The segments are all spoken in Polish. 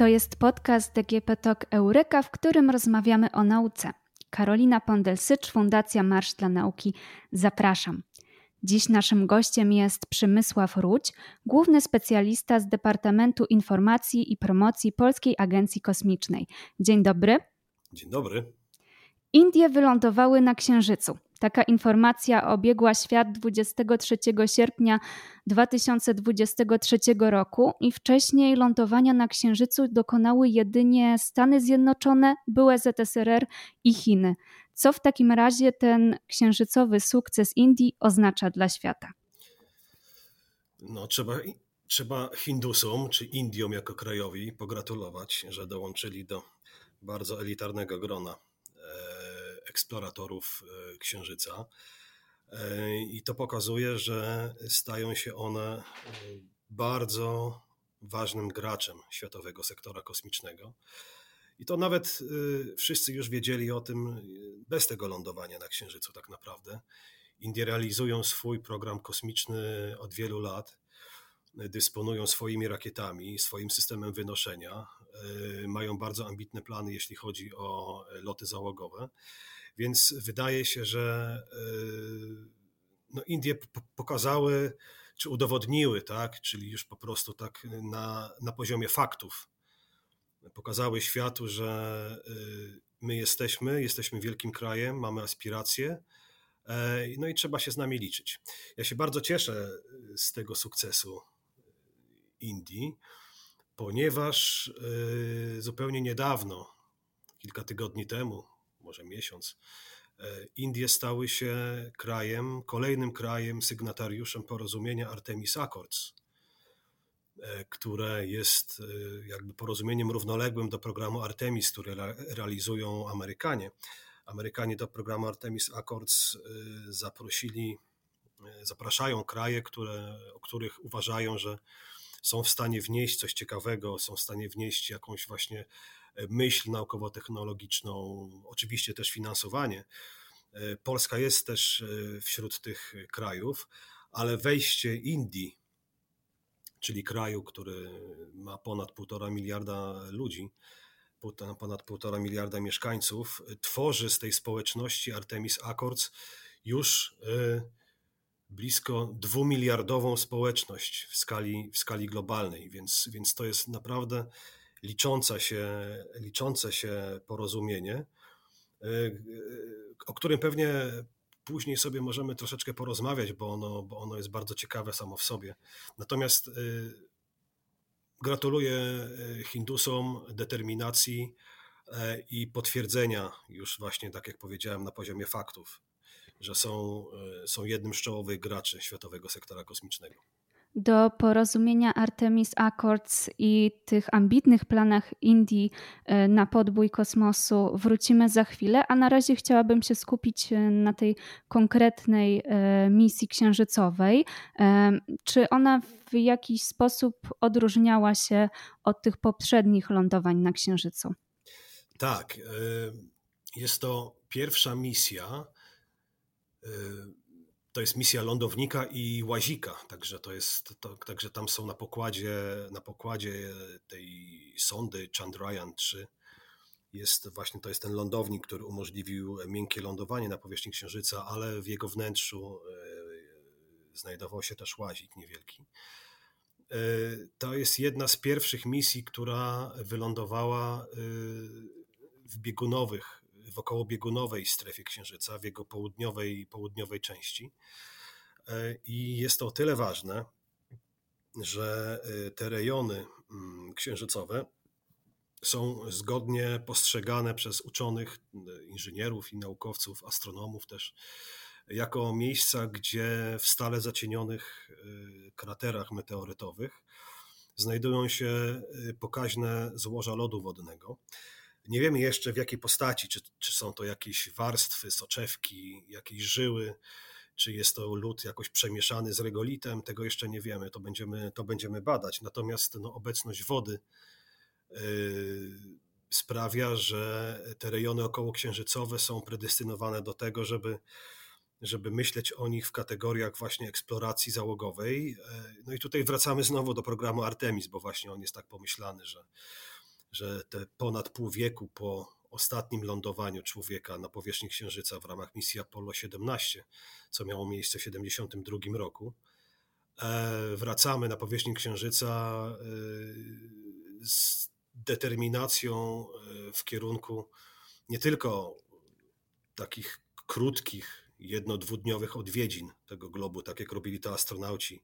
To jest podcast DGP Talk Eureka, w którym rozmawiamy o nauce. Karolina Pondelsycz, Fundacja Marsz dla Nauki. Zapraszam. Dziś naszym gościem jest Przemysław Ruć, główny specjalista z Departamentu Informacji i Promocji Polskiej Agencji Kosmicznej. Dzień dobry. Dzień dobry. Indie wylądowały na Księżycu. Taka informacja obiegła świat 23 sierpnia 2023 roku i wcześniej lądowania na Księżycu dokonały jedynie Stany Zjednoczone, były ZSRR i Chiny. Co w takim razie ten księżycowy sukces Indii oznacza dla świata? No, trzeba, trzeba Hindusom czy Indiom jako krajowi pogratulować, że dołączyli do bardzo elitarnego grona eksploratorów e, Księżyca. E, I to pokazuje, że stają się one e, bardzo ważnym graczem światowego sektora kosmicznego. I to nawet wszyscy już wiedzieli o tym bez tego lądowania na Księżycu, tak naprawdę. Indie realizują swój program kosmiczny od wielu lat, dysponują swoimi rakietami, swoim systemem wynoszenia, mają bardzo ambitne plany, jeśli chodzi o loty załogowe. Więc wydaje się, że y, no Indie pokazały, czy udowodniły, tak, czyli już po prostu tak na, na poziomie faktów, pokazały światu, że y, my jesteśmy, jesteśmy wielkim krajem, mamy aspiracje, e, no i trzeba się z nami liczyć. Ja się bardzo cieszę z tego sukcesu Indii, ponieważ zupełnie niedawno, kilka tygodni temu, może miesiąc, e, Indie stały się krajem, kolejnym krajem sygnatariuszem porozumienia Artemis Accords, e, które jest e, jakby porozumieniem równoległym do programu Artemis, który realizują Amerykanie. Amerykanie do programu Artemis Accords zaprosili, zapraszają kraje, które, o których uważają, że są w stanie wnieść coś ciekawego, są w stanie wnieść jakąś właśnie myśl naukowo-technologiczną, oczywiście też finansowanie. Polska jest też e, wśród tych krajów, ale wejście Indii, czyli kraju, który ma ponad półtora miliarda ludzi, ponad półtora miliarda mieszkańców, tworzy z tej społeczności Artemis Accords już e, blisko dwumiliardową społeczność w skali, w skali globalnej, więc, więc to jest naprawdę liczące się, liczące się porozumienie, e, o którym pewnie później sobie możemy troszeczkę porozmawiać, bo ono, bo ono jest bardzo ciekawe samo w sobie. Natomiast e, gratuluję e, Hindusom determinacji i potwierdzenia już właśnie, tak jak powiedziałem, na poziomie faktów, że są, są jednym z czołowych graczy światowego sektora kosmicznego do porozumienia Artemis Accords i tych ambitnych planach Indii e, na podbój kosmosu wrócimy za chwilę, a na razie chciałabym się skupić e, na tej konkretnej e, misji księżycowej. Czy ona w jakiś sposób odróżniała się od tych poprzednich lądowań na Księżycu? Tak. Jest to pierwsza misja to jest misja lądownika i łazika, także to jest, to, także tam są na pokładzie, na pokładzie tej sondy Chandrayaan 3 jest właśnie to jest ten lądownik, który umożliwił miękkie lądowanie na powierzchni Księżyca, ale w jego wnętrzu e, znajdował się też łazik niewielki. E, to jest jedna z pierwszych misji, która wylądowała e, w biegunowych w okołobiegunowej strefie Księżyca, w jego południowej, południowej części. E, I jest to o tyle ważne, że e, te rejony mm, księżycowe są zgodnie postrzegane przez uczonych, e, inżynierów i naukowców, astronomów też, jako miejsca, gdzie w stale zacienionych kraterach meteorytowych znajdują się pokaźne złoża lodu wodnego. Nie wiemy jeszcze w jakiej postaci, czy, czy są to jakieś warstwy, soczewki, jakieś żyły, czy jest to lód jakoś przemieszany z regolitem, tego jeszcze nie wiemy, to będziemy, to będziemy badać. Natomiast no, obecność wody yy, sprawia, że te rejony okołoksiężycowe są predestynowane do tego, żeby, żeby myśleć o nich w kategoriach właśnie eksploracji załogowej. Yy, no i tutaj wracamy znowu do programu Artemis, bo właśnie on jest tak pomyślany, że że te ponad pół wieku po ostatnim lądowaniu człowieka na powierzchni Księżyca w ramach misji Apollo 17, co miało miejsce w 1972 roku, e, wracamy na powierzchnię Księżyca e, z determinacją e, w kierunku nie tylko takich krótkich, jedno-dwudniowych odwiedzin tego globu, tak jak robili to astronauci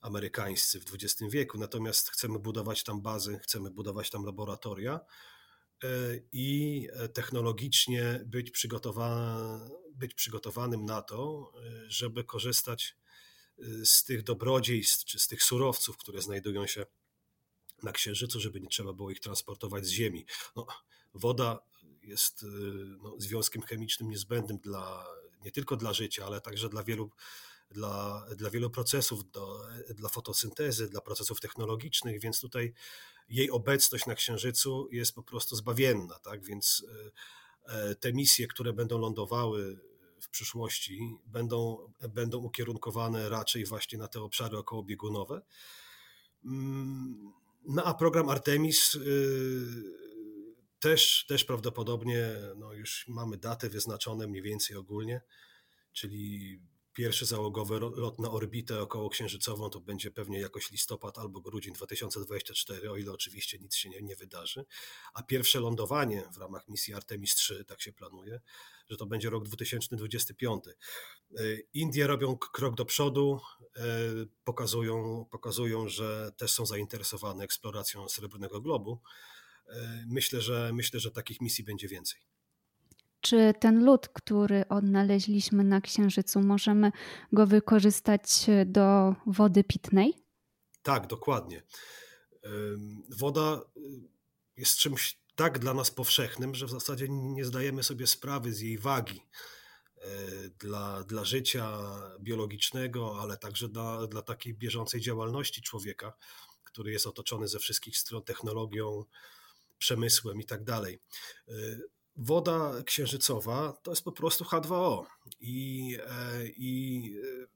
amerykańscy w XX wieku. Natomiast chcemy budować tam bazy, chcemy budować tam laboratoria e, i technologicznie być, przygotowa być przygotowanym na to, e, żeby korzystać e, z tych dobrodziejstw czy z tych surowców, które znajdują się na Księżycu, żeby nie trzeba było ich transportować z Ziemi. No, woda jest no, związkiem chemicznym niezbędnym dla, nie tylko dla życia, ale także dla wielu dla, dla wielu procesów, do, dla fotosyntezy, dla procesów technologicznych, więc tutaj jej obecność na Księżycu jest po prostu zbawienna. Tak? Więc e, e, te misje, które będą lądowały w przyszłości, będą, będą ukierunkowane raczej właśnie na te obszary okołobiegunowe. Mm, no a program Artemis y, też, też prawdopodobnie, no już mamy datę wyznaczone mniej więcej ogólnie, czyli pierwszy załogowy lot na orbitę okołoksiężycową to będzie pewnie jakoś listopad albo grudzień 2024, o ile oczywiście nic się nie, nie wydarzy. A pierwsze lądowanie w ramach misji Artemis 3, tak się planuje, że to będzie rok 2025. E, Indie robią krok do przodu, e, pokazują, pokazują, że też są zainteresowane eksploracją Srebrnego Globu. E, myślę, że myślę, że takich misji będzie więcej. Czy ten lód, który odnaleźliśmy na Księżycu, możemy go wykorzystać do wody pitnej? Tak, dokładnie. Woda y, jest czymś tak dla nas powszechnym, że w zasadzie nie zdajemy sobie sprawy z jej wagi e, dla, dla życia biologicznego, ale także dla, dla takiej bieżącej działalności człowieka, który jest otoczony ze wszystkich stron technologią, przemysłem i tak dalej. Woda księżycowa to jest po prostu H2O i, e, i e,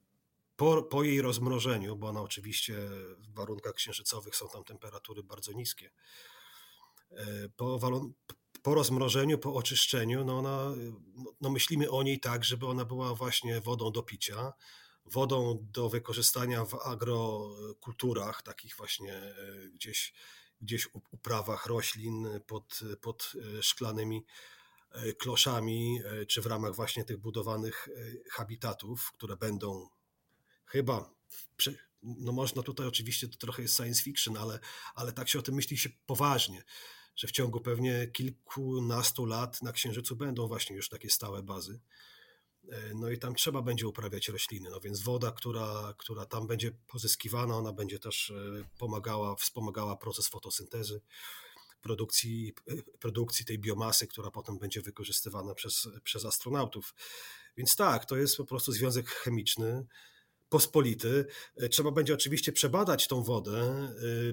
po, po, jej rozmrożeniu, bo ona oczywiście w warunkach księżycowych są tam temperatury bardzo niskie, e, po, po rozmrożeniu, po oczyszczeniu, no ona, no myślimy o niej tak, żeby ona była właśnie wodą do picia, wodą do wykorzystania w agrokulturach, takich właśnie gdzieś gdzieś uprawach roślin pod, pod e, szklanymi e, kloszami, e, czy w ramach właśnie tych budowanych habitatów, które będą chyba, no można tutaj oczywiście, to trochę jest science fiction, ale, ale tak się o tym myśli się poważnie, że w ciągu pewnie kilkunastu lat na Księżycu będą właśnie już takie stałe bazy. E, no i tam trzeba będzie uprawiać rośliny, no więc woda, która, która tam będzie pozyskiwana, ona będzie też e, pomagała, wspomagała proces fotosyntezy, produkcji, e, produkcji tej biomasy, która potem będzie wykorzystywana przez, przez astronautów. Więc tak, to jest po prostu związek chemiczny, pospolity. Trzeba będzie oczywiście przebadać tą wodę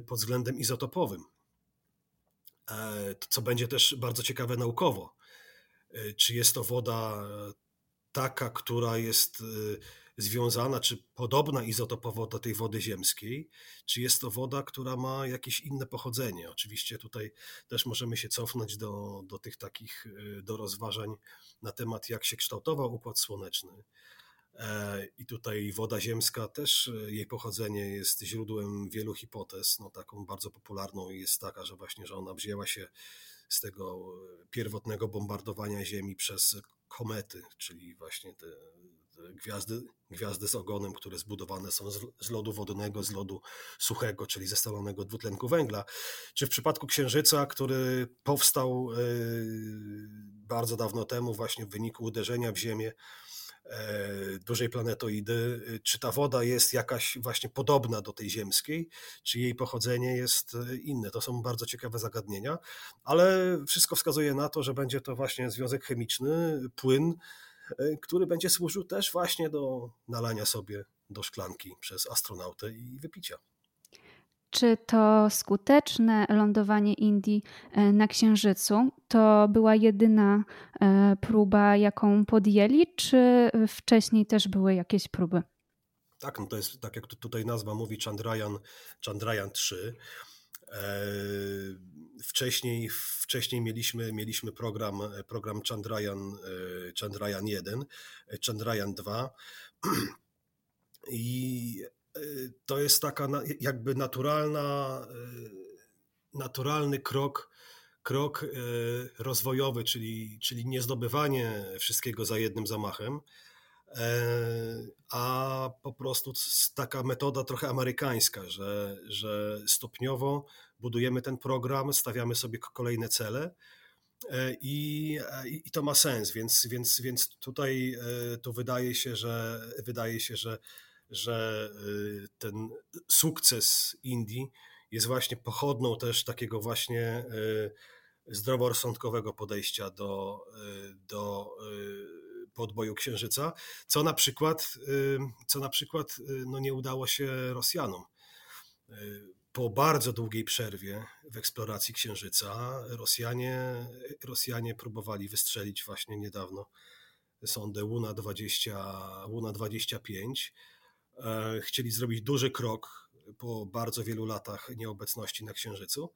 pod względem izotopowym, co będzie też bardzo ciekawe naukowo. Czy jest to woda taka, która jest y, związana, czy podobna izotopowo do tej wody ziemskiej, czy jest to woda, która ma jakieś inne pochodzenie. Oczywiście tutaj też możemy się cofnąć do, do tych takich, y, do rozważań na temat, jak się kształtował Układ Słoneczny. E, I tutaj woda ziemska też, y, jej pochodzenie jest źródłem wielu hipotez. No, taką bardzo popularną jest taka, że właśnie, że ona wzięła się z tego pierwotnego bombardowania Ziemi przez komety, czyli właśnie te, te gwiazdy, gwiazdy z ogonem, które zbudowane są z, z, lodu wodnego, z lodu suchego, czyli ze stalonego dwutlenku węgla, czy w przypadku Księżyca, który powstał e, bardzo dawno temu właśnie w wyniku uderzenia w Ziemię dużej planetoidy, czy ta woda jest jakaś właśnie podobna do tej ziemskiej, czy jej pochodzenie jest e, inne. To są bardzo ciekawe zagadnienia, ale wszystko wskazuje na to, że będzie to właśnie związek chemiczny, płyn, e, który będzie służył też właśnie do nalania sobie do szklanki przez astronautę i wypicia. Czy to skuteczne lądowanie Indii e, na Księżycu to była jedyna e, próba, jaką podjęli, czy wcześniej też były jakieś próby? Tak, no to jest tak jak tutaj nazwa mówi Chandrayaan, Chandrayaan 3. E, wcześniej, wcześniej mieliśmy, mieliśmy program, program Chandrayaan, Chandrayaan 1, Chandrayaan 2 i to jest taka jakby naturalna, naturalny krok, krok rozwojowy, czyli, czyli nie zdobywanie wszystkiego za jednym zamachem, E, a po prostu taka metoda trochę amerykańska, że, że stopniowo budujemy ten program, stawiamy sobie kolejne cele. E, I, I to ma sens, więc, więc, więc tutaj e, to wydaje się, że wydaje się, że, że ten sukces Indii jest właśnie pochodną też takiego właśnie zdroworozsądkowego podejścia do, do podboju Księżyca, co na przykład, co na przykład no nie udało się Rosjanom. Po bardzo długiej przerwie w eksploracji Księżyca Rosjanie, Rosjanie próbowali wystrzelić właśnie niedawno sondę Luna 20, Luna 25. E, chcieli zrobić duży krok po bardzo wielu latach nieobecności na Księżycu.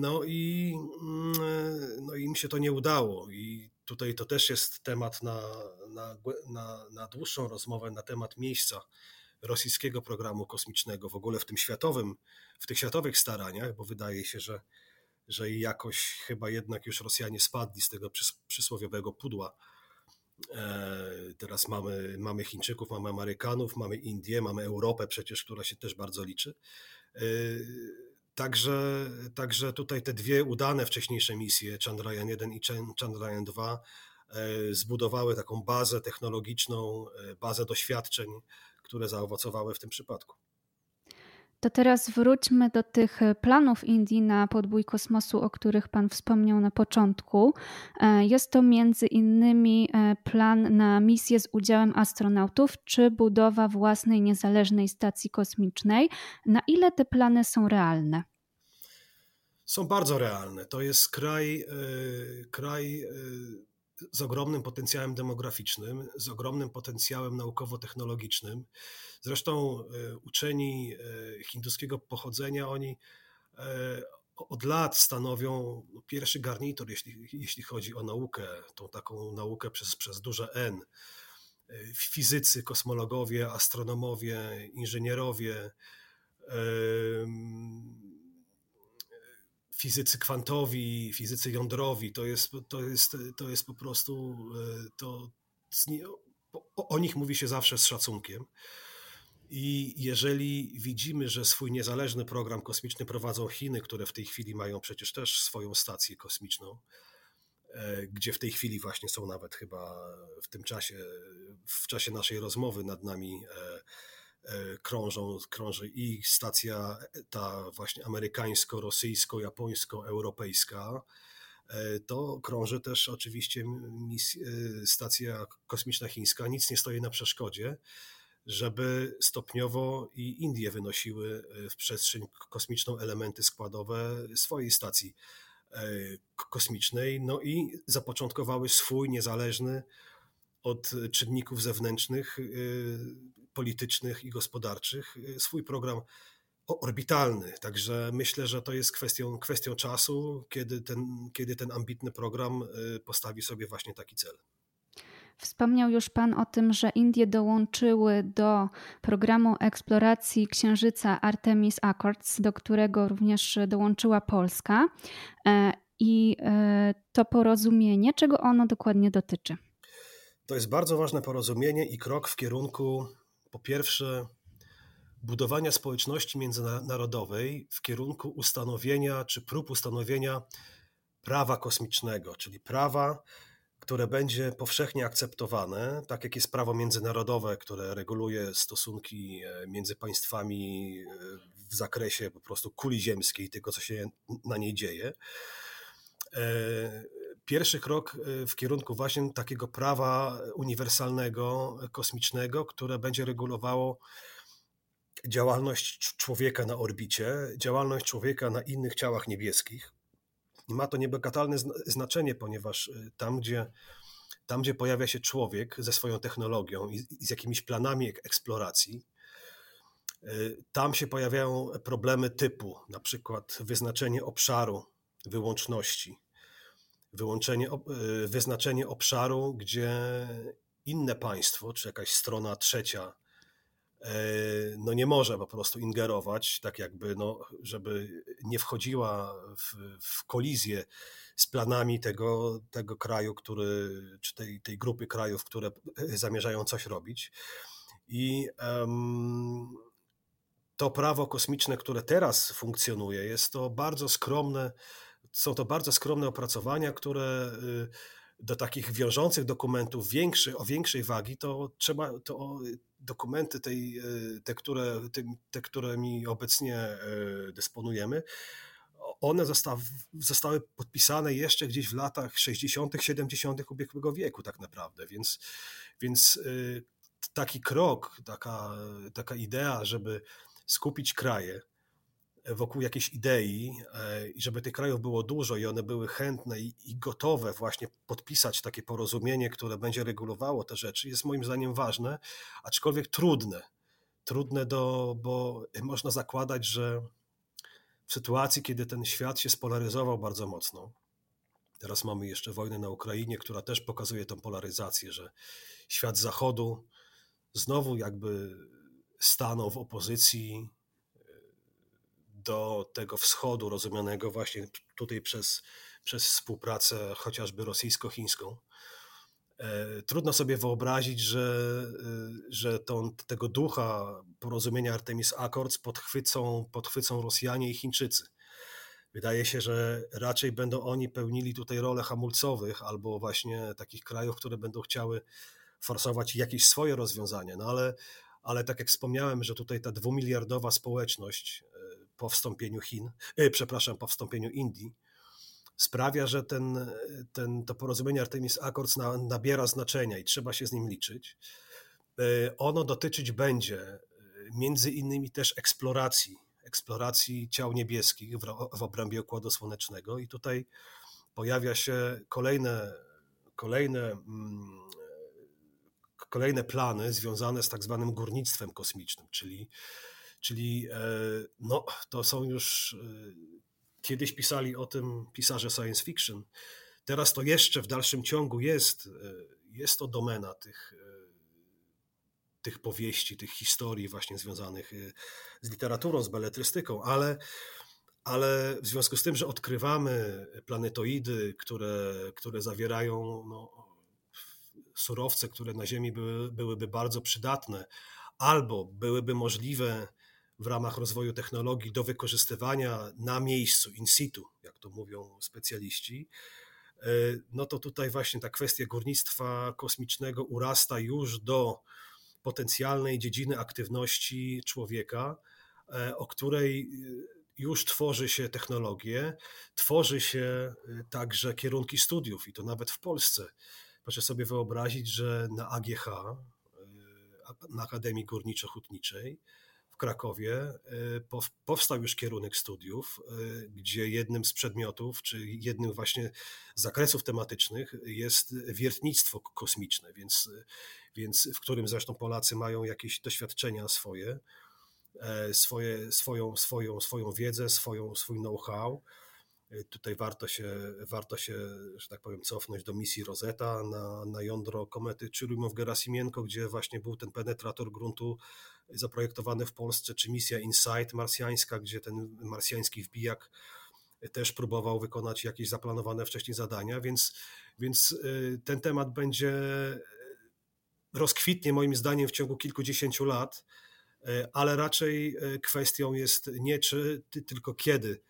No i, mm, no im się to nie udało. I tutaj to też jest temat na, na, na, na dłuższą rozmowę na temat miejsca rosyjskiego programu kosmicznego w ogóle w tym światowym, w tych światowych staraniach, bo wydaje się, że, że jakoś chyba jednak już Rosjanie spadli z tego przysłowiowego pudła. E, teraz mamy, mamy Chińczyków, mamy Amerykanów, mamy Indię, mamy Europę przecież, która się też bardzo liczy. E, Także, także tutaj te dwie udane wcześniejsze misje, Chandrayaan 1 i Chandrayaan 2, e, zbudowały taką bazę technologiczną, bazę doświadczeń, które zaowocowały w tym przypadku. To teraz wróćmy do tych planów Indii na podbój kosmosu, o których Pan wspomniał na początku. E, jest to między innymi plan na misję z udziałem astronautów czy budowa własnej niezależnej stacji kosmicznej. Na ile te plany są realne? Są bardzo realne. To jest kraj, e, kraj e, z ogromnym potencjałem demograficznym, z ogromnym potencjałem naukowo-technologicznym. Zresztą e, uczeni hinduskiego pochodzenia, oni od lat stanowią pierwszy garnitur, jeśli, jeśli chodzi o naukę, tą taką naukę przez, przez duże N. Fizycy, kosmologowie, astronomowie, inżynierowie, fizycy kwantowi, fizycy jądrowi, to jest, to jest, to jest po prostu, e, to, o, o nich mówi się zawsze z szacunkiem. I jeżeli widzimy, że swój niezależny program kosmiczny prowadzą Chiny, które w tej chwili mają przecież też swoją stację kosmiczną, e, gdzie w tej chwili właśnie są nawet chyba w tym czasie, w czasie naszej rozmowy nad nami e, krążą, krąży i stacja ta właśnie amerykańsko-rosyjsko-japońsko-europejska, e, to krąży też oczywiście e, stacja kosmiczna chińska. Nic nie stoi na przeszkodzie, żeby stopniowo i Indie wynosiły w przestrzeń kosmiczną elementy składowe swojej stacji kosmicznej, no i zapoczątkowały swój niezależny od czynników zewnętrznych politycznych i gospodarczych y, swój program orbitalny. Także myślę, że to jest kwestią, kwestią czasu, kiedy ten, kiedy ten ambitny program y, postawi sobie właśnie taki cel. Wspomniał już Pan o tym, że Indie dołączyły do programu eksploracji Księżyca Artemis Accords, do którego również dołączyła Polska. E, I e, to porozumienie, czego ono dokładnie dotyczy? To jest bardzo ważne porozumienie i krok w kierunku po pierwsze, budowania społeczności międzynarodowej w kierunku ustanowienia czy prób ustanowienia prawa kosmicznego, czyli prawa, które będzie powszechnie akceptowane, tak jak jest prawo międzynarodowe, które reguluje stosunki e, między państwami e, w zakresie po prostu kuli ziemskiej, tego co się na niej dzieje. Pierwszy krok y, w kierunku właśnie takiego prawa uniwersalnego, kosmicznego, które będzie regulowało działalność człowieka na orbicie, działalność człowieka na innych ciałach niebieskich. Ma to niebagatalne znaczenie, ponieważ y, tam, gdzie, tam, gdzie pojawia się człowiek ze swoją technologią i, i z jakimiś planami eksploracji, Tam się pojawiają problemy typu na przykład wyznaczenie obszaru wyłączności, wyłączenie, wyznaczenie obszaru, gdzie inne państwo, czy jakaś strona trzecia, no nie może po prostu ingerować, tak jakby, no, żeby nie wchodziła w, w kolizję z planami tego, tego kraju, który, czy tej, tej grupy krajów, które zamierzają coś robić. I um, to prawo kosmiczne, które teraz funkcjonuje, jest to bardzo skromne, są to bardzo skromne opracowania, które y, do takich wiążących dokumentów większy, o większej wagi, to trzeba, to dokumenty tej, y, te, które, te, którymi obecnie y, dysponujemy, one zostały, podpisane jeszcze gdzieś w latach 60., 70. ubiegłego wieku, tak naprawdę. Więc, więc taki krok, taka, taka idea, żeby skupić kraje wokół jakiejś idei e, i żeby tych krajów było dużo i one były chętne i, gotowe właśnie podpisać takie porozumienie, które będzie regulowało te rzeczy, jest moim zdaniem ważne, aczkolwiek trudne. Trudne, do, bo można zakładać, że w sytuacji, kiedy ten świat się spolaryzował bardzo mocno, teraz mamy jeszcze wojnę na Ukrainie, która też pokazuje tą polaryzację, że świat zachodu znowu jakby stanął w opozycji do tego wschodu, rozumianego właśnie tutaj przez, przez współpracę chociażby rosyjsko-chińską. E, trudno sobie wyobrazić, że, e, że tą, tego ducha porozumienia Artemis Accords podchwycą, podchwycą Rosjanie i Chińczycy. Wydaje się, że raczej będą oni pełnili tutaj rolę hamulcowych albo właśnie takich krajów, które będą chciały forsować jakieś swoje rozwiązanie. No ale ale tak jak wspomniałem, że tutaj ta dwumiliardowa społeczność e, po wstąpieniu Chin, e, przepraszam, po wstąpieniu Indii, sprawia, że ten, ten, to porozumienie Artemis Accords na, nabiera znaczenia i trzeba się z nim liczyć. E, ono dotyczyć będzie między innymi też eksploracji, eksploracji ciał niebieskich w, w obrębie Układu Słonecznego i tutaj pojawia się kolejne, kolejne mm, kolejne plany związane z tak zwanym górnictwem kosmicznym, czyli, czyli e, no, to są już. E, kiedyś pisali o tym pisarze science fiction. Teraz to jeszcze w dalszym ciągu jest, e, jest to domena tych, tych powieści, tych historii właśnie związanych z literaturą, z beletrystyką, ale, ale w związku z tym, że odkrywamy planetoidy, które, które zawierają no, surowce, które na Ziemi były, byłyby bardzo przydatne, albo byłyby możliwe w ramach rozwoju technologii do wykorzystywania na miejscu, in situ, jak to mówią specjaliści, e, no to tutaj właśnie ta kwestia górnictwa kosmicznego urasta już do potencjalnej dziedziny aktywności człowieka, e, o której e, już tworzy się technologie, tworzy się także kierunki studiów i to nawet w Polsce. Proszę sobie wyobrazić, że na AGH, na Akademii Górniczo-Hutniczej w Krakowie y, powstał już kierunek studiów, y, gdzie jednym z przedmiotów, czy jednym właśnie z zakresów tematycznych jest wiertnictwo kosmiczne, więc, więc w którym zresztą Polacy mają jakieś doświadczenia swoje, e, swoje swoją, swoją, swoją wiedzę, swoją, swój know-how Tutaj warto się, warto się, że tak powiem, cofnąć do misji Rosetta na, na jądro komety Churymow-Gerasimienko, gdzie właśnie był ten penetrator gruntu zaprojektowany w Polsce, czy misja InSight marsjańska, gdzie ten marsjański wbijak też próbował wykonać jakieś zaplanowane wcześniej zadania, więc, więc y, ten temat będzie rozkwitnie moim zdaniem w ciągu kilkudziesięciu lat, y, ale raczej y, kwestią jest nie czy, tylko kiedy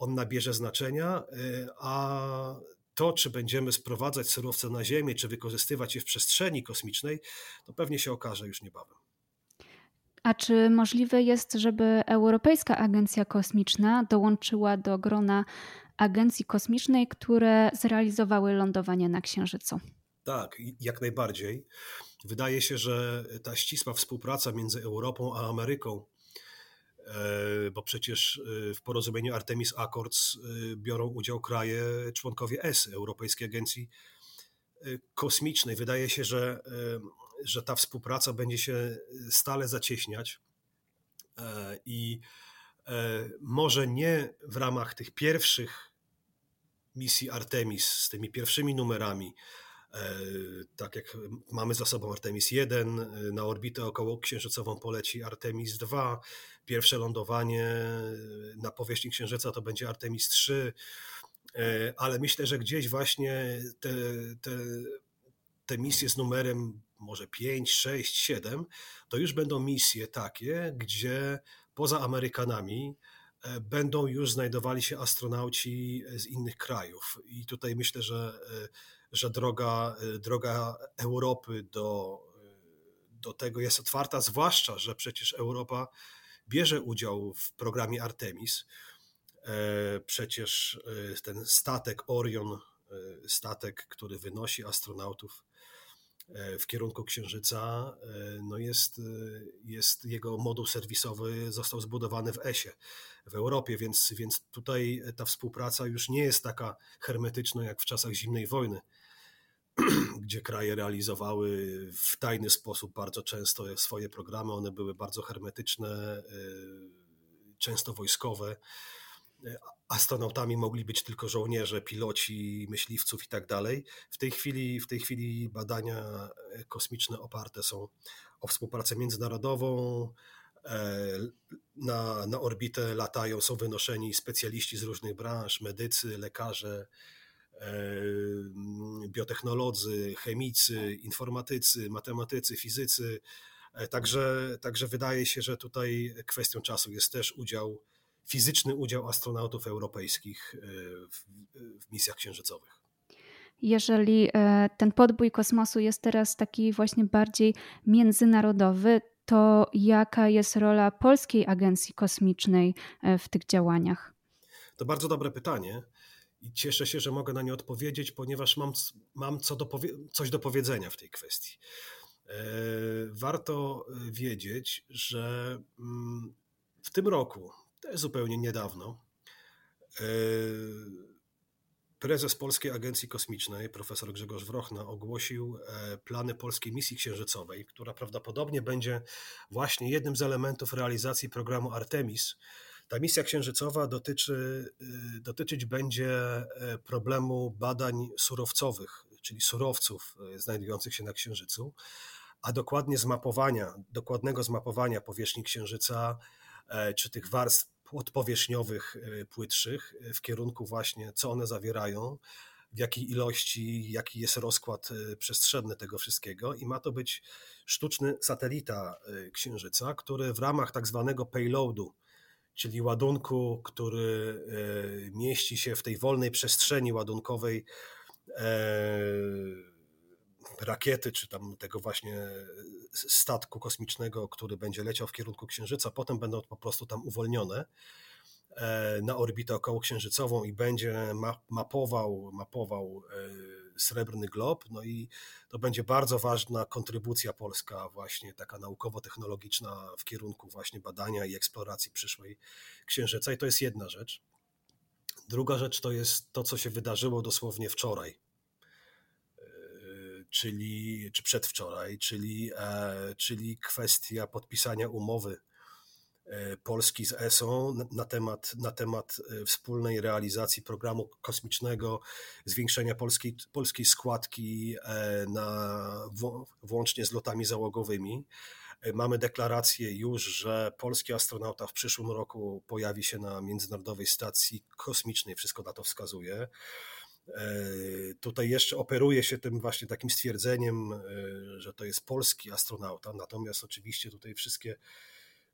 on nabierze znaczenia, y, a to, czy będziemy sprowadzać surowce na Ziemię, czy wykorzystywać je w przestrzeni kosmicznej, to pewnie się okaże już niebawem. A czy możliwe jest, żeby Europejska Agencja Kosmiczna dołączyła do grona agencji kosmicznej, które zrealizowały lądowanie na Księżycu? Tak, jak najbardziej. Wydaje się, że ta ścisła współpraca między Europą a Ameryką E, bo przecież e, w porozumieniu Artemis Accords e, biorą udział kraje członkowie ESY, Europejskiej Agencji Kosmicznej. Wydaje się, że, że ta współpraca będzie się stale zacieśniać. I może nie w ramach tych pierwszych misji Artemis z tymi pierwszymi numerami, tak jak mamy za sobą Artemis 1, na orbitę około księżycową poleci Artemis 2, pierwsze lądowanie na powierzchni Księżyca to będzie Artemis 3, ale myślę, że gdzieś właśnie te, te, te misje z numerem może 5, 6, 7, to już będą misje takie, gdzie poza Amerykanami e, będą już znajdowali się astronauci z innych krajów. I tutaj myślę, że, e, że droga, e, droga Europy do, do tego jest otwarta, zwłaszcza, że przecież Europa bierze udział w programie Artemis. Przecież ten statek Orion, statek, który wynosi astronautów E, w kierunku Księżyca, e, no jest, e, jest jego moduł serwisowy został zbudowany w ESie w Europie, więc, więc tutaj ta współpraca już nie jest taka hermetyczna jak w czasach zimnej wojny, gdzie kraje realizowały w tajny sposób bardzo często swoje programy. One były bardzo hermetyczne, często wojskowe astronautami mogli być tylko żołnierze, piloci, myśliwców i tak dalej. W tej chwili, w tej chwili badania kosmiczne oparte są o współpracę międzynarodową. Na, na orbitę latają, są wynoszeni specjaliści z różnych branż, medycy, lekarze, biotechnolodzy, chemicy, informatycy, matematycy, fizycy. E, także, także wydaje się, że tutaj kwestią czasu jest też udział fizyczny udział astronautów europejskich e, w, w misjach księżycowych. Jeżeli e, ten podbój kosmosu jest teraz taki właśnie bardziej międzynarodowy, to jaka jest rola Polskiej Agencji Kosmicznej e, w tych działaniach? To bardzo dobre pytanie i cieszę się, że mogę na nie odpowiedzieć, ponieważ mam, mam co do coś do powiedzenia w tej kwestii. Warto wiedzieć, że mm, w tym roku też zupełnie niedawno, e, prezes Polskiej Agencji Kosmicznej, profesor Grzegorz Wrochna, ogłosił e, plany polskiej misji księżycowej, która prawdopodobnie będzie właśnie jednym z elementów realizacji programu Artemis. Ta misja księżycowa dotyczy, e, dotyczyć będzie problemu badań surowcowych, czyli surowców znajdujących się na Księżycu, a dokładnie zmapowania, dokładnego zmapowania powierzchni Księżyca E, czy tych warstw podpowierzchniowych e, płytszych e, w kierunku właśnie, co one zawierają, w jakiej ilości, jaki jest rozkład przestrzenny tego wszystkiego. I ma to być sztuczny satelita Księżyca, który w ramach tak zwanego payloadu, czyli ładunku, który mieści się w tej wolnej przestrzeni ładunkowej rakiety, czy tam tego właśnie statku kosmicznego, który będzie leciał w kierunku Księżyca, potem będą po prostu tam uwolnione e, na orbitę okołoksiężycową i będzie mapował, mapował e, srebrny glob. No i to będzie bardzo ważna kontrybucja polska, właśnie taka naukowo-technologiczna w kierunku właśnie badania i eksploracji przyszłej Księżyca. I to jest jedna rzecz. Druga rzecz to jest to, co się wydarzyło dosłownie wczoraj czyli, czy przedwczoraj, czyli, e, czyli kwestia podpisania umowy Polski z ESO na temat, na temat e, wspólnej realizacji programu kosmicznego, zwiększenia polskiej, polskiej składki na, włącznie z lotami załogowymi. Mamy deklarację już, że polski astronauta w przyszłym roku pojawi się na Międzynarodowej Stacji Kosmicznej, wszystko na to wskazuje. E, tutaj jeszcze operuje się tym właśnie takim stwierdzeniem, e, że to jest polski astronauta, natomiast oczywiście tutaj wszystkie,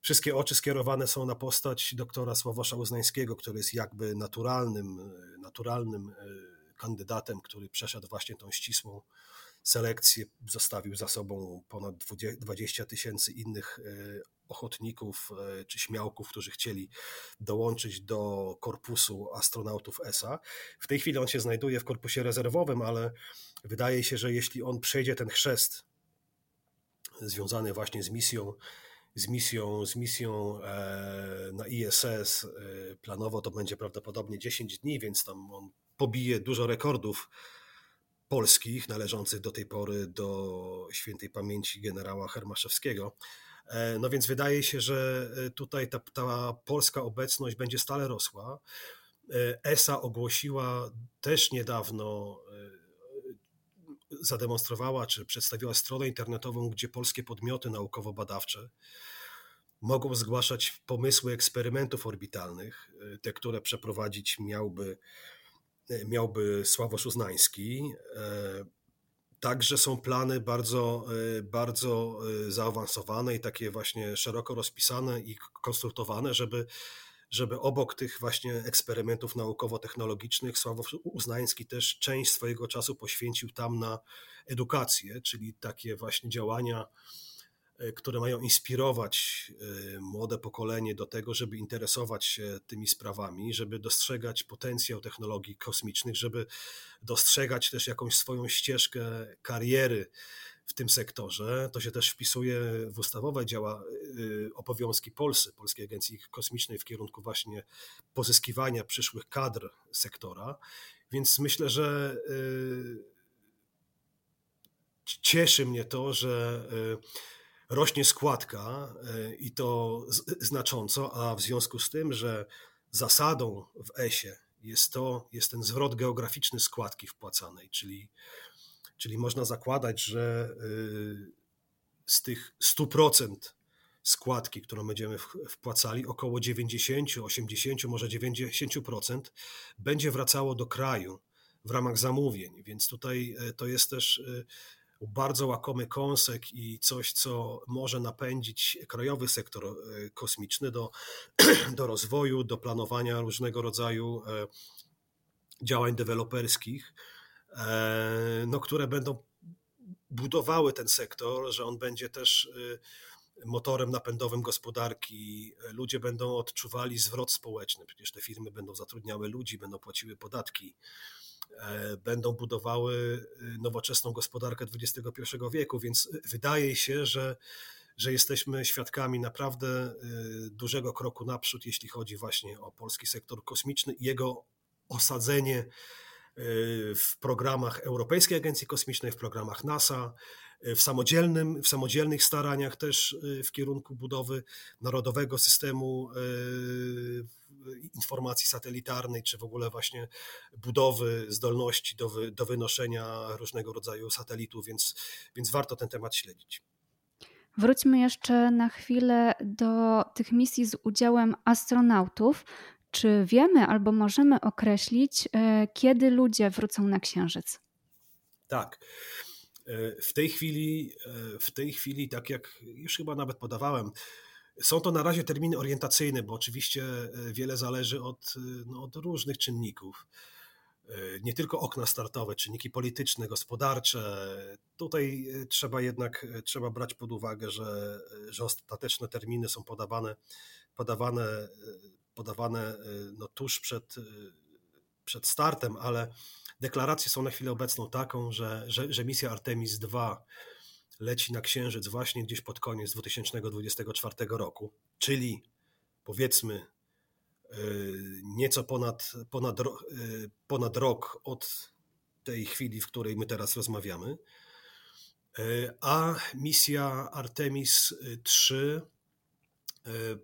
wszystkie oczy skierowane są na postać doktora Sławosza Uznańskiego, który jest jakby naturalnym, e, naturalnym kandydatem, który przeszedł właśnie tą ścisłą selekcję, zostawił za sobą ponad 20 tysięcy innych ochotników e, czy śmiałków, którzy chcieli dołączyć do korpusu astronautów ESA. W tej chwili on się znajduje w korpusie rezerwowym, ale wydaje się, że jeśli on przejdzie ten chrzest związany właśnie z misją, z misją, z misją e, na ISS, e, planowo to będzie prawdopodobnie 10 dni, więc tam on pobije dużo rekordów polskich należących do tej pory do świętej pamięci generała Hermaszewskiego No więc wydaje się, że tutaj ta, ta polska obecność będzie stale rosła. ESA ogłosiła też niedawno, zademonstrowała czy przedstawiła stronę internetową, gdzie polskie podmioty naukowo-badawcze mogą zgłaszać pomysły eksperymentów orbitalnych, y, te, które przeprowadzić miałby, y, miałby Sławosz Uznański. E, także są plany bardzo, y, bardzo zaawansowane i takie właśnie szeroko rozpisane i konsultowane, żeby, żeby obok tych właśnie eksperymentów naukowo-technologicznych Sławosz Uznański też część swojego czasu poświęcił tam na edukację, czyli takie właśnie działania E, które mają inspirować e, młode pokolenie do tego, żeby interesować się tymi sprawami, żeby dostrzegać potencjał technologii kosmicznych, żeby dostrzegać też jakąś swoją ścieżkę kariery w tym sektorze. To się też wpisuje w ustawowe działa e, obowiązki Polsy, Polskiej Agencji Kosmicznej w kierunku właśnie pozyskiwania przyszłych kadr sektora. Więc myślę, że cieszy mnie to, że rośnie składka i to znacząco, a w związku z tym, że zasadą w ESie jest to, jest ten zwrot geograficzny składki wpłacanej, czyli, czyli można zakładać, że e, z tych 100% składki, którą będziemy wpłacali, około 90, 80, może 90% będzie wracało do kraju w ramach zamówień, więc tutaj e, to jest też bardzo łakomy kąsek i coś, co może napędzić krajowy sektor e, kosmiczny do, do rozwoju, do planowania różnego rodzaju e, działań deweloperskich, e, no, które będą budowały ten sektor, że on będzie też motorem napędowym gospodarki, ludzie będą odczuwali zwrot społeczny, przecież te firmy będą zatrudniały ludzi, będą płaciły podatki, E, będą budowały e, nowoczesną gospodarkę XXI wieku, więc wydaje się, że, że jesteśmy świadkami naprawdę e, dużego kroku naprzód, jeśli chodzi właśnie o polski sektor kosmiczny i jego osadzenie w programach Europejskiej Agencji Kosmicznej, w programach NASA, w, samodzielnym, w samodzielnych staraniach też w kierunku budowy narodowego systemu informacji satelitarnej, czy w ogóle właśnie budowy zdolności do, wy, do wynoszenia różnego rodzaju satelitów, więc, więc warto ten temat śledzić. Wróćmy jeszcze na chwilę do tych misji z udziałem astronautów. Czy wiemy albo możemy określić, e, kiedy ludzie wrócą na Księżyc? Tak. E, w tej chwili, e, w tej chwili, tak jak już chyba nawet podawałem, są to na razie terminy orientacyjne, bo oczywiście wiele zależy od, no, od różnych czynników. Nie tylko okna startowe, czynniki polityczne, gospodarcze. Tutaj trzeba jednak trzeba brać pod uwagę, że, że ostateczne terminy są podawane, podawane, podawane no, tuż przed, przed startem, ale deklaracje są na chwilę obecną taką, że, że, że misja Artemis II leci na Księżyc właśnie gdzieś pod koniec 2024 roku, czyli powiedzmy e, nieco ponad, ponad, ponad rok od tej chwili, w której my teraz rozmawiamy. A misja Artemis 3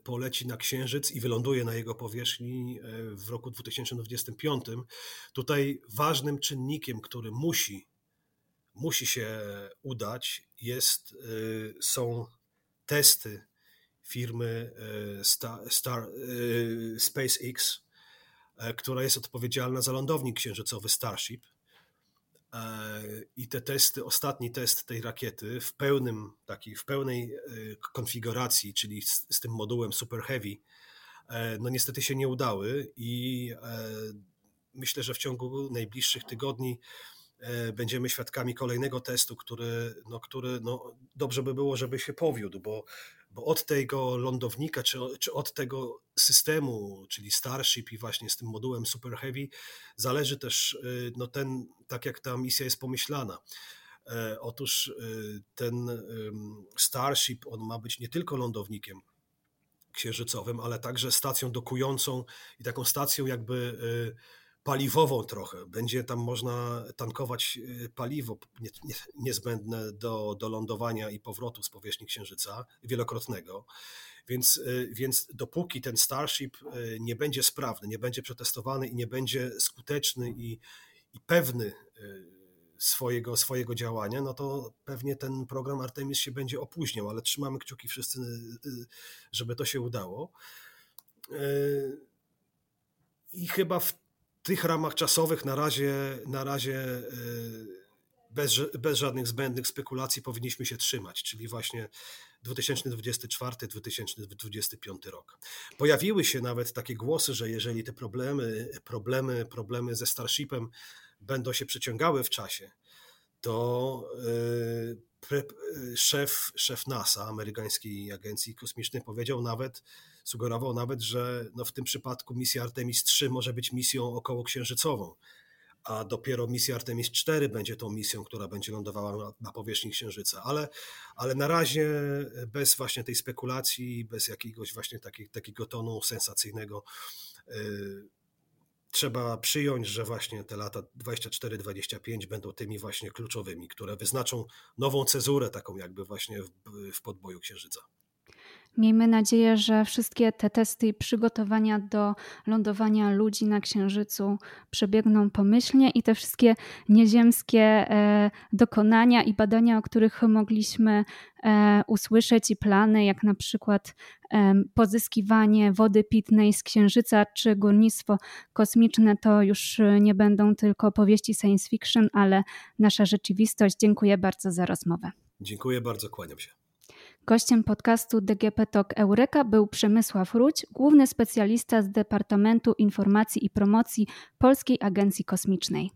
poleci na Księżyc i wyląduje na jego powierzchni w roku 2025. Tutaj ważnym czynnikiem, który musi musi się udać, jest, y, są testy firmy Star, Star, SpaceX, e, która jest odpowiedzialna za lądownik księżycowy Starship. E, I te testy, ostatni test tej rakiety w pełnym, taki, w pełnej konfiguracji, czyli z, z tym modułem Super Heavy, e, no niestety się nie udały i myślę, że w ciągu najbliższych tygodni E, będziemy świadkami kolejnego testu, który, no, który no, dobrze by było, żeby się powiódł, bo, bo od tego lądownika, czy, czy od tego systemu, czyli Starship i właśnie z tym modułem Super Heavy, zależy też e, no, ten, tak jak ta misja jest pomyślana. E, otóż ten Starship, on ma być nie tylko lądownikiem księżycowym, ale także stacją dokującą i taką stacją jakby paliwową trochę. Będzie tam można tankować e, paliwo niezbędne do, do lądowania i powrotu z powierzchni Księżyca, wielokrotnego. Więc, więc dopóki ten Starship nie będzie sprawny, nie będzie przetestowany i nie będzie skuteczny i, i pewny swojego, swojego działania, no to pewnie ten program Artemis się będzie opóźniał, ale trzymamy kciuki wszyscy, żeby to się udało. I chyba w tych ramach czasowych na razie, na razie e, bez, bez żadnych zbędnych spekulacji powinniśmy się trzymać, czyli właśnie 2024-2025 rok. Pojawiły się nawet takie głosy, że jeżeli te problemy, problemy, problemy ze Starshipem będą się przeciągały w czasie, to e, e, szef, szef NASA, amerykańskiej agencji kosmicznej, powiedział nawet, sugerował nawet, że no w tym przypadku misja Artemis 3 może być misją okołoksiężycową, a dopiero misja Artemis 4 będzie tą misją, która będzie lądowała na, powierzchni Księżyca. Ale, ale na razie bez właśnie tej spekulacji, bez jakiegoś właśnie taki, takiego tonu sensacyjnego, yy, trzeba przyjąć, że właśnie te lata 24-25 będą tymi właśnie kluczowymi, które wyznaczą nową cezurę taką jakby właśnie w, w podboju Księżyca. Miejmy nadzieję, że wszystkie te testy i przygotowania do lądowania ludzi na Księżycu przebiegną pomyślnie i te wszystkie nieziemskie e, dokonania i badania, o których mogliśmy e, usłyszeć, i plany, jak na przykład pozyskiwanie wody pitnej z Księżyca czy górnictwo kosmiczne, to już nie będą tylko opowieści science fiction, ale nasza rzeczywistość. Dziękuję bardzo za rozmowę. Dziękuję bardzo, kłaniam się. Gościem podcastu DGP Talk Eureka był Przemysław Ruć, główny specjalista z Departamentu Informacji i Promocji Polskiej Agencji Kosmicznej.